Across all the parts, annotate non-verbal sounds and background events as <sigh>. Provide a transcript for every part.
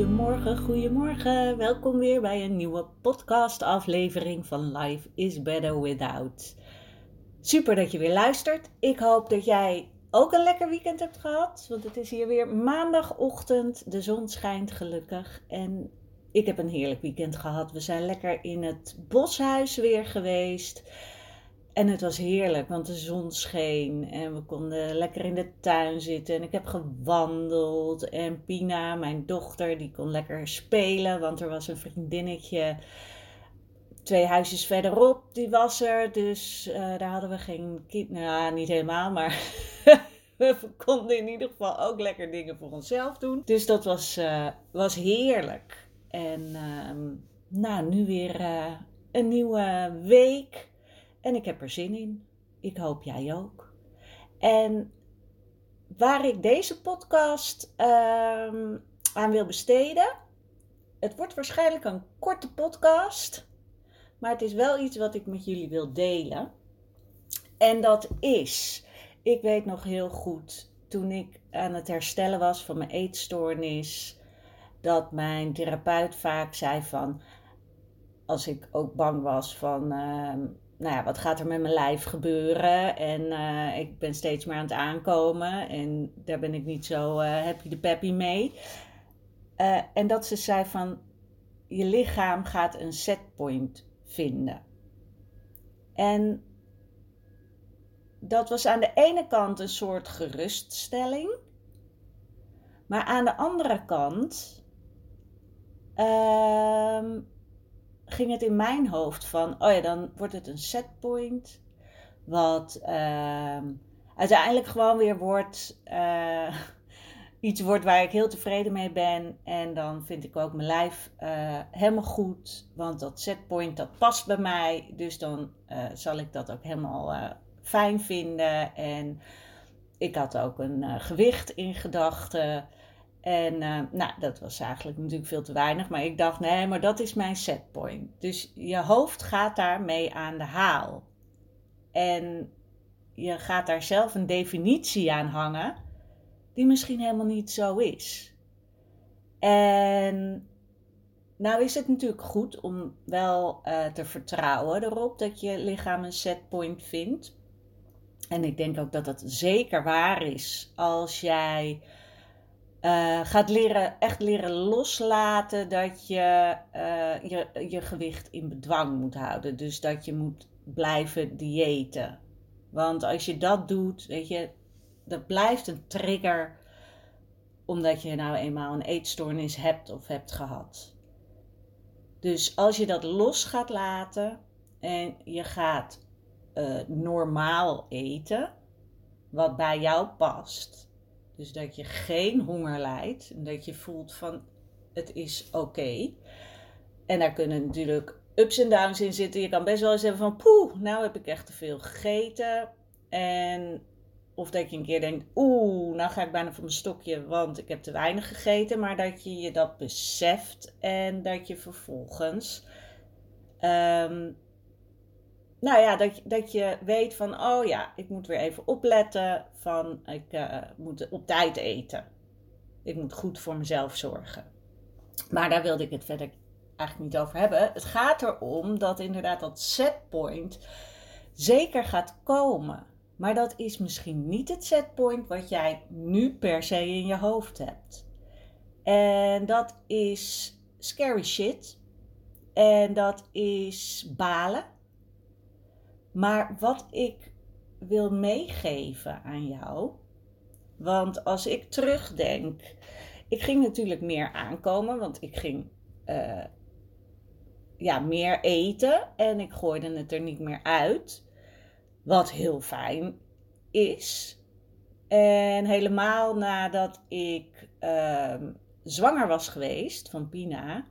Goedemorgen, goedemorgen. Welkom weer bij een nieuwe podcast-aflevering van Life is Better Without. Super dat je weer luistert. Ik hoop dat jij ook een lekker weekend hebt gehad. Want het is hier weer maandagochtend. De zon schijnt gelukkig. En ik heb een heerlijk weekend gehad. We zijn lekker in het boshuis weer geweest. En het was heerlijk, want de zon scheen en we konden lekker in de tuin zitten. En ik heb gewandeld. En Pina, mijn dochter, die kon lekker spelen, want er was een vriendinnetje twee huisjes verderop, die was er. Dus uh, daar hadden we geen kind. Nou, niet helemaal, maar <laughs> we konden in ieder geval ook lekker dingen voor onszelf doen. Dus dat was, uh, was heerlijk. En uh, nou, nu weer uh, een nieuwe week. En ik heb er zin in. Ik hoop jij ook. En waar ik deze podcast uh, aan wil besteden. Het wordt waarschijnlijk een korte podcast. Maar het is wel iets wat ik met jullie wil delen. En dat is, ik weet nog heel goed, toen ik aan het herstellen was van mijn eetstoornis, dat mijn therapeut vaak zei van, als ik ook bang was van, uh, nou ja, wat gaat er met mijn lijf gebeuren? En uh, ik ben steeds meer aan het aankomen en daar ben ik niet zo uh, happy de peppy mee. Uh, en dat ze zei van, je lichaam gaat een setpoint vinden. En dat was aan de ene kant een soort geruststelling. Maar aan de andere kant uh, ging het in mijn hoofd van, oh ja, dan wordt het een setpoint. Wat uh, uiteindelijk gewoon weer wordt, uh, iets wordt waar ik heel tevreden mee ben. En dan vind ik ook mijn lijf uh, helemaal goed. Want dat setpoint, dat past bij mij. Dus dan uh, zal ik dat ook helemaal fijn vinden. En ik had ook een gewicht in gedachten. En nou, dat was eigenlijk natuurlijk veel te weinig. Maar ik dacht, nee, maar dat is mijn setpoint. Dus je hoofd gaat daarmee aan de haal. En je gaat daar zelf een definitie aan hangen die misschien helemaal niet zo is. En nou is het natuurlijk goed om wel uh, te vertrouwen erop dat je lichaam een setpoint vindt. En ik denk ook dat dat zeker waar is als jij uh, gaat leren, echt leren loslaten dat je, uh, je je gewicht in bedwang moet houden. Dus dat je moet blijven diëten. Want als je dat doet, weet je, dat blijft een trigger omdat je nou eenmaal een eetstoornis hebt of hebt gehad. Dus als je dat los gaat laten en je gaat uh, normaal eten, wat bij jou past. Dus dat je geen honger lijdt en dat je voelt van het is oké. En daar kunnen natuurlijk ups en downs in zitten. Je kan best wel eens hebben van poeh, nou heb ik echt te veel gegeten. En of dat je een keer denkt, oeh, nou ga ik bijna van mijn stokje, want ik heb te weinig gegeten. Maar dat je je dat beseft en dat je vervolgens, um, nou ja, dat, dat je weet van, oh ja, ik moet weer even opletten van, ik uh, moet op tijd eten. Ik moet goed voor mezelf zorgen. Maar daar wilde ik het verder eigenlijk niet over hebben. Het gaat erom dat inderdaad dat setpoint zeker gaat komen. Maar dat is misschien niet het setpoint wat jij nu per se in je hoofd hebt. En dat is scary shit. En dat is balen. Maar wat ik wil meegeven aan jou. Want als ik terugdenk, ik ging natuurlijk meer aankomen, want ik ging uh, ja, meer eten en ik gooide het er niet meer uit. Wat heel fijn is. En helemaal nadat ik uh, zwanger was geweest van Pina,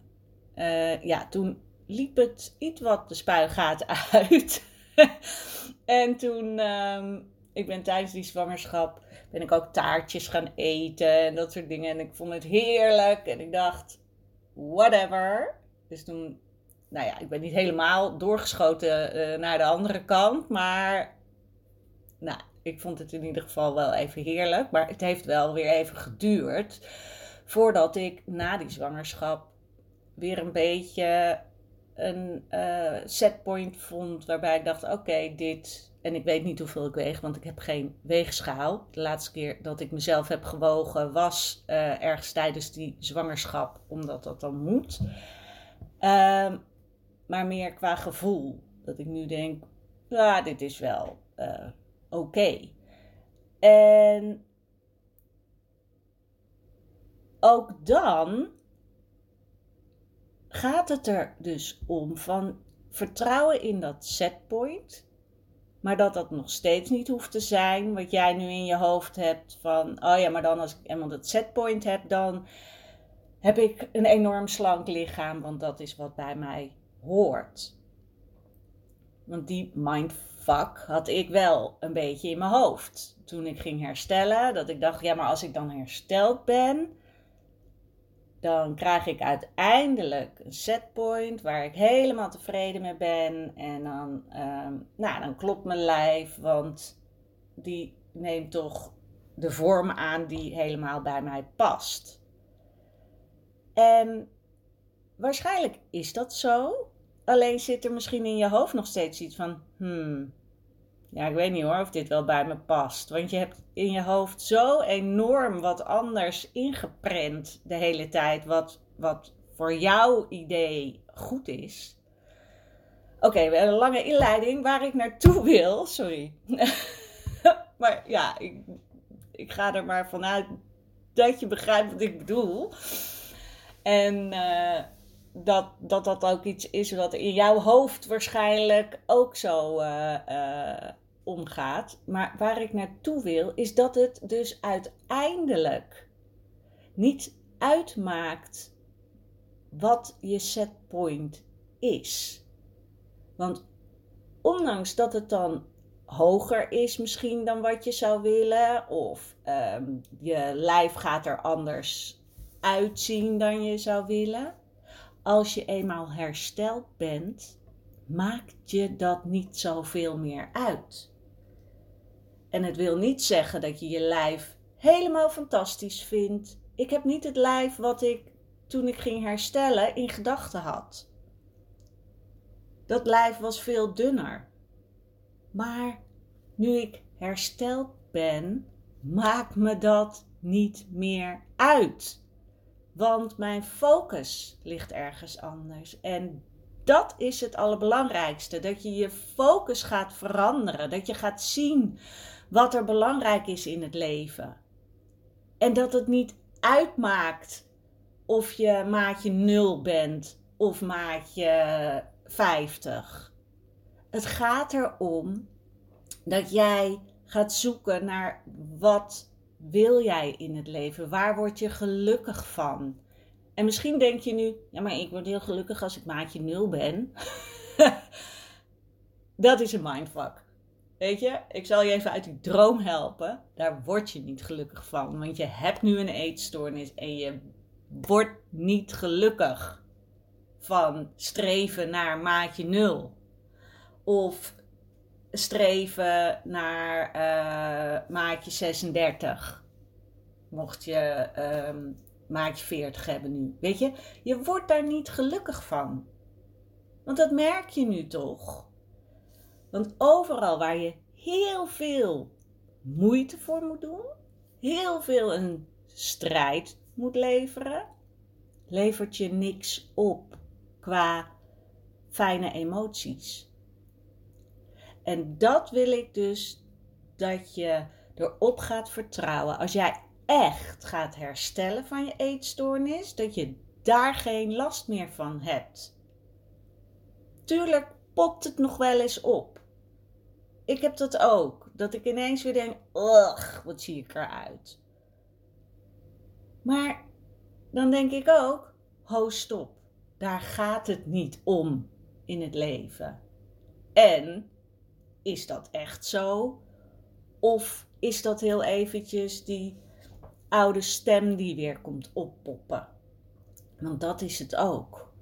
uh, ja, toen liep het iets wat de spuigaat <laughs> uit. <laughs> en toen, uh, ik ben tijdens die zwangerschap, ben ik ook taartjes gaan eten en dat soort dingen. En ik vond het heerlijk en ik dacht, whatever. Dus toen, nou ja, ik ben niet helemaal doorgeschoten uh, naar de andere kant, maar nou, ik vond het in ieder geval wel even heerlijk. Maar het heeft wel weer even geduurd voordat ik na die zwangerschap weer een beetje een uh, setpoint vond waarbij ik dacht: oké, dit. En ik weet niet hoeveel ik weeg, want ik heb geen weegschaal. De laatste keer dat ik mezelf heb gewogen was uh, ergens tijdens die zwangerschap, omdat dat dan moet. Uh, maar meer qua gevoel. Dat ik nu denk: ja, dit is wel uh, oké. En ook dan gaat het er dus om van vertrouwen in dat setpoint. Maar dat dat nog steeds niet hoeft te zijn wat jij nu in je hoofd hebt van, oh ja, maar dan als ik eenmaal dat setpoint heb, dan heb ik een enorm slank lichaam, want dat is wat bij mij hoort. Want die mindfuck had ik wel een beetje in mijn hoofd toen ik ging herstellen. Dat ik dacht, ja, maar als ik dan hersteld ben, dan krijg ik uiteindelijk een setpoint waar ik helemaal tevreden mee ben. En dan, um, nou, dan klopt mijn lijf, want die neemt toch de vorm aan die helemaal bij mij past. En waarschijnlijk is dat zo. Alleen zit er misschien in je hoofd nog steeds iets van: hmm, ja, ik weet niet hoor of dit wel bij me past. Want je hebt in je hoofd zo enorm wat anders ingeprent de hele tijd. Wat, wat voor jouw idee goed is. Oké, hebben een lange inleiding waar ik naartoe wil. Sorry. <laughs> maar ja, ik, ik ga er maar vanuit dat je begrijpt wat ik bedoel. En uh, dat, dat dat ook iets is wat in jouw hoofd waarschijnlijk ook zo uh, uh, omgaat. Maar waar ik naartoe wil, is dat het dus uiteindelijk niet uitmaakt wat je setpoint is. Want ondanks dat het dan hoger is misschien dan wat je zou willen, of um, je lijf gaat er anders uitzien dan je zou willen, als je eenmaal hersteld bent, maakt je dat niet zoveel meer uit. En het wil niet zeggen dat je je lijf helemaal fantastisch vindt. Ik heb niet het lijf wat ik toen ik ging herstellen in gedachten had. Dat lijf was veel dunner. Maar nu ik hersteld ben, maakt me dat niet meer uit. Want mijn focus ligt ergens anders. En dat is het allerbelangrijkste. Dat je je focus gaat veranderen. Dat je gaat zien wat er belangrijk is in het leven. En dat het niet uitmaakt of je maatje 0 bent of maatje 50. Het gaat erom dat jij gaat zoeken naar wat wil jij in het leven? Waar word je gelukkig van? En misschien denk je nu, ja, maar ik word heel gelukkig als ik maatje 0 ben. <laughs> dat is een mindfuck. Weet je, ik zal je even uit die droom helpen. Daar word je niet gelukkig van. Want je hebt nu een eetstoornis en je wordt niet gelukkig van streven naar maatje 0. Of streven naar uh, maatje 36. Mocht je uh, maatje 40 hebben nu. Weet je, je wordt daar niet gelukkig van. Want dat merk je nu toch. Want overal waar je heel veel moeite voor moet doen, heel veel een strijd moet leveren, levert je niks op qua fijne emoties. En dat wil ik dus dat je erop gaat vertrouwen. Als jij echt gaat herstellen van je eetstoornis, dat je daar geen last meer van hebt. Tuurlijk popt het nog wel eens op. Ik heb dat ook. Dat ik ineens weer denk, ugh, wat zie ik eruit. Maar dan denk ik ook, ho stop. Daar gaat het niet om in het leven. En is dat echt zo? Of is dat heel eventjes die oude stem die weer komt oppoppen? Want dat is het ook.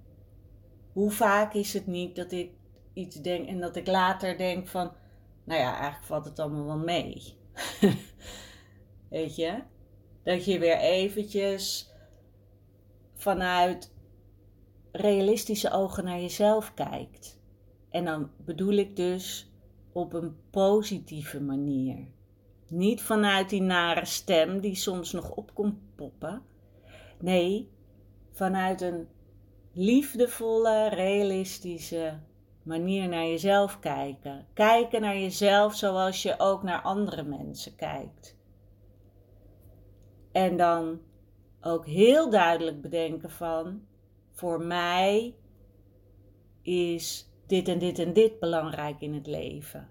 Hoe vaak is het niet dat ik iets denk en dat ik later denk van, nou ja, eigenlijk valt het allemaal wel mee. <laughs> Weet je? Dat je weer eventjes vanuit realistische ogen naar jezelf kijkt. En dan bedoel ik dus op een positieve manier. Niet vanuit die nare stem die soms nog op komt poppen. Nee, vanuit een liefdevolle, realistische manier naar jezelf kijken. Kijken naar jezelf zoals je ook naar andere mensen kijkt. En dan ook heel duidelijk bedenken van, voor mij is dit en dit en dit belangrijk in het leven.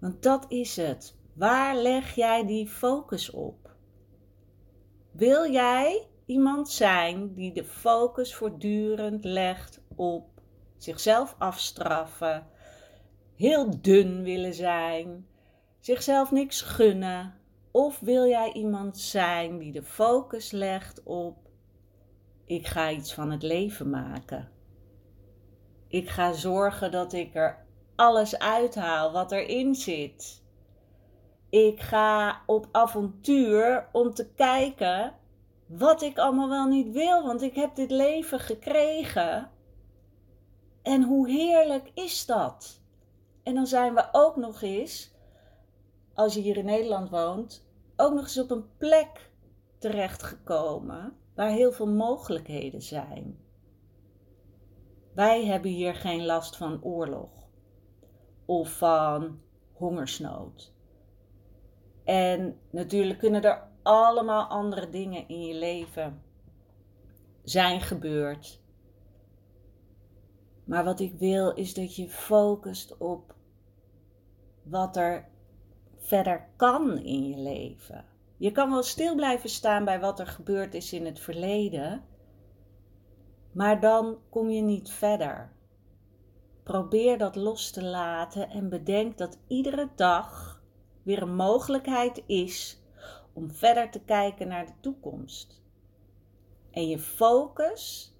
Want dat is het. Waar leg jij die focus op? Wil jij iemand zijn die de focus voortdurend legt op zichzelf afstraffen, heel dun willen zijn, zichzelf niks gunnen? Of wil jij iemand zijn die de focus legt op: ik ga iets van het leven maken? Ik ga zorgen dat ik er alles uithaal wat erin zit. Ik ga op avontuur om te kijken wat ik allemaal wel niet wil, want ik heb dit leven gekregen. En hoe heerlijk is dat? En dan zijn we ook nog eens, als je hier in Nederland woont, ook nog eens op een plek terechtgekomen waar heel veel mogelijkheden zijn. Wij hebben hier geen last van oorlog of van hongersnood. En natuurlijk kunnen er allemaal andere dingen in je leven zijn gebeurd. Maar wat ik wil is dat je focust op wat er verder kan in je leven. Je kan wel stil blijven staan bij wat er gebeurd is in het verleden, maar dan kom je niet verder. Probeer dat los te laten en bedenk dat iedere dag weer een mogelijkheid is om verder te kijken naar de toekomst. En je focus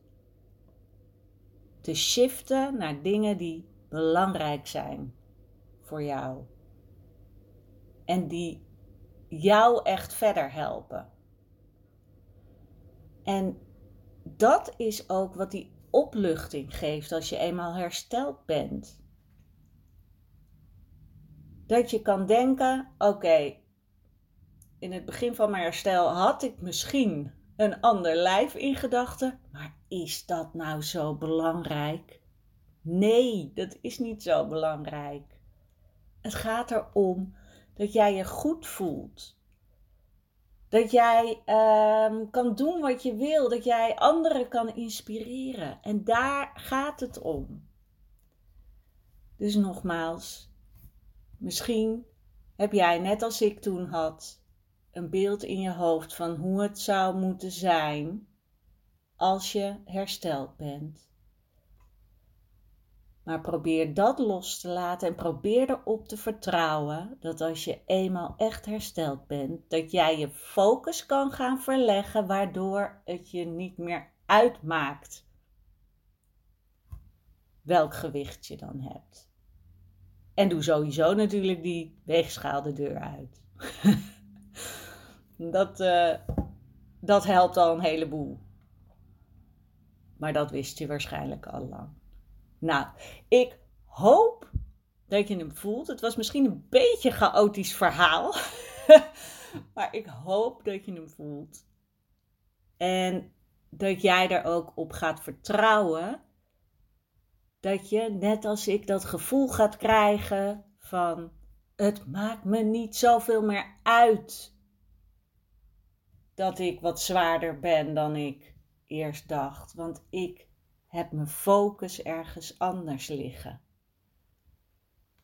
te shiften naar dingen die belangrijk zijn voor jou. En die jou echt verder helpen. En dat is ook wat die opluchting geeft als je eenmaal hersteld bent. Dat je kan denken: oké, in het begin van mijn herstel had ik misschien een ander lijf in gedachten, maar is dat nou zo belangrijk? Nee, dat is niet zo belangrijk. Het gaat erom dat jij je goed voelt. Dat jij ehm, kan doen wat je wil. Dat jij anderen kan inspireren. En daar gaat het om. Dus nogmaals, misschien heb jij net als ik toen had een beeld in je hoofd van hoe het zou moeten zijn als je hersteld bent. Maar probeer dat los te laten en probeer erop te vertrouwen dat als je eenmaal echt hersteld bent, dat jij je focus kan gaan verleggen, waardoor het je niet meer uitmaakt welk gewicht je dan hebt. En doe sowieso natuurlijk die weegschaal de deur uit. <laughs> dat, uh, dat helpt al een heleboel. Maar dat wist je waarschijnlijk al lang. Nou, ik hoop dat je hem voelt. Het was misschien een beetje een chaotisch verhaal. <laughs> maar ik hoop dat je hem voelt. En dat jij er ook op gaat vertrouwen. Dat je, net als ik, dat gevoel gaat krijgen van het maakt me niet zoveel meer uit dat ik wat zwaarder ben dan ik eerst dacht. Want ik heb mijn focus ergens anders liggen.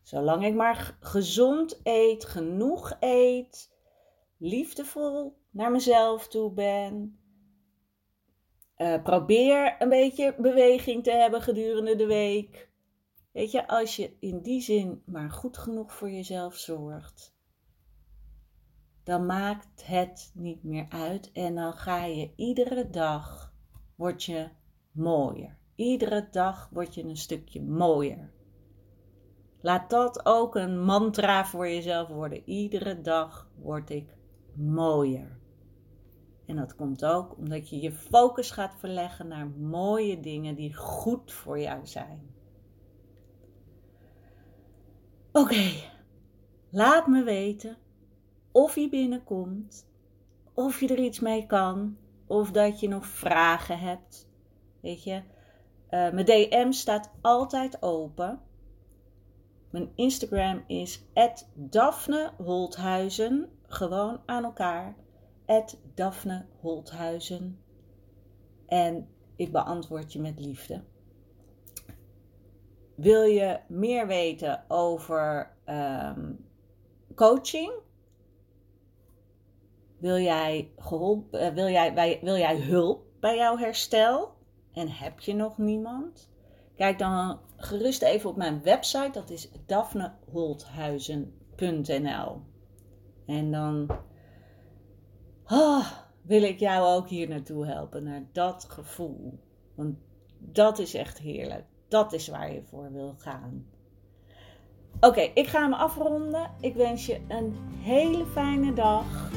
Zolang ik maar gezond eet, genoeg eet, liefdevol naar mezelf toe ben, uh, probeer een beetje beweging te hebben gedurende de week. Weet je, als je in die zin maar goed genoeg voor jezelf zorgt, dan maakt het niet meer uit en dan ga je iedere dag, word je mooier. Iedere dag word je een stukje mooier. Laat dat ook een mantra voor jezelf worden. Iedere dag word ik mooier. En dat komt ook omdat je je focus gaat verleggen naar mooie dingen die goed voor jou zijn. Oké, laat me weten of je binnenkomt, of je er iets mee kan, of dat je nog vragen hebt. Weet je, uh, mijn DM staat altijd open. Mijn Instagram is Daphne Holthuizen, gewoon aan elkaar. Daphne Holthuizen. En ik beantwoord je met liefde. Wil je meer weten over um, coaching? Wil jij, wil, jij, wil jij hulp bij jouw herstel? En heb je nog niemand? Kijk dan gerust even op mijn website, dat is daphneholthuizen.nl. En dan oh, wil ik jou ook hier naartoe helpen, naar dat gevoel. Want dat is echt heerlijk. Dat is waar je voor wil gaan. Oké, ik ga hem afronden. Ik wens je een hele fijne dag.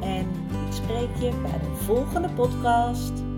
En ik spreek je bij de volgende podcast.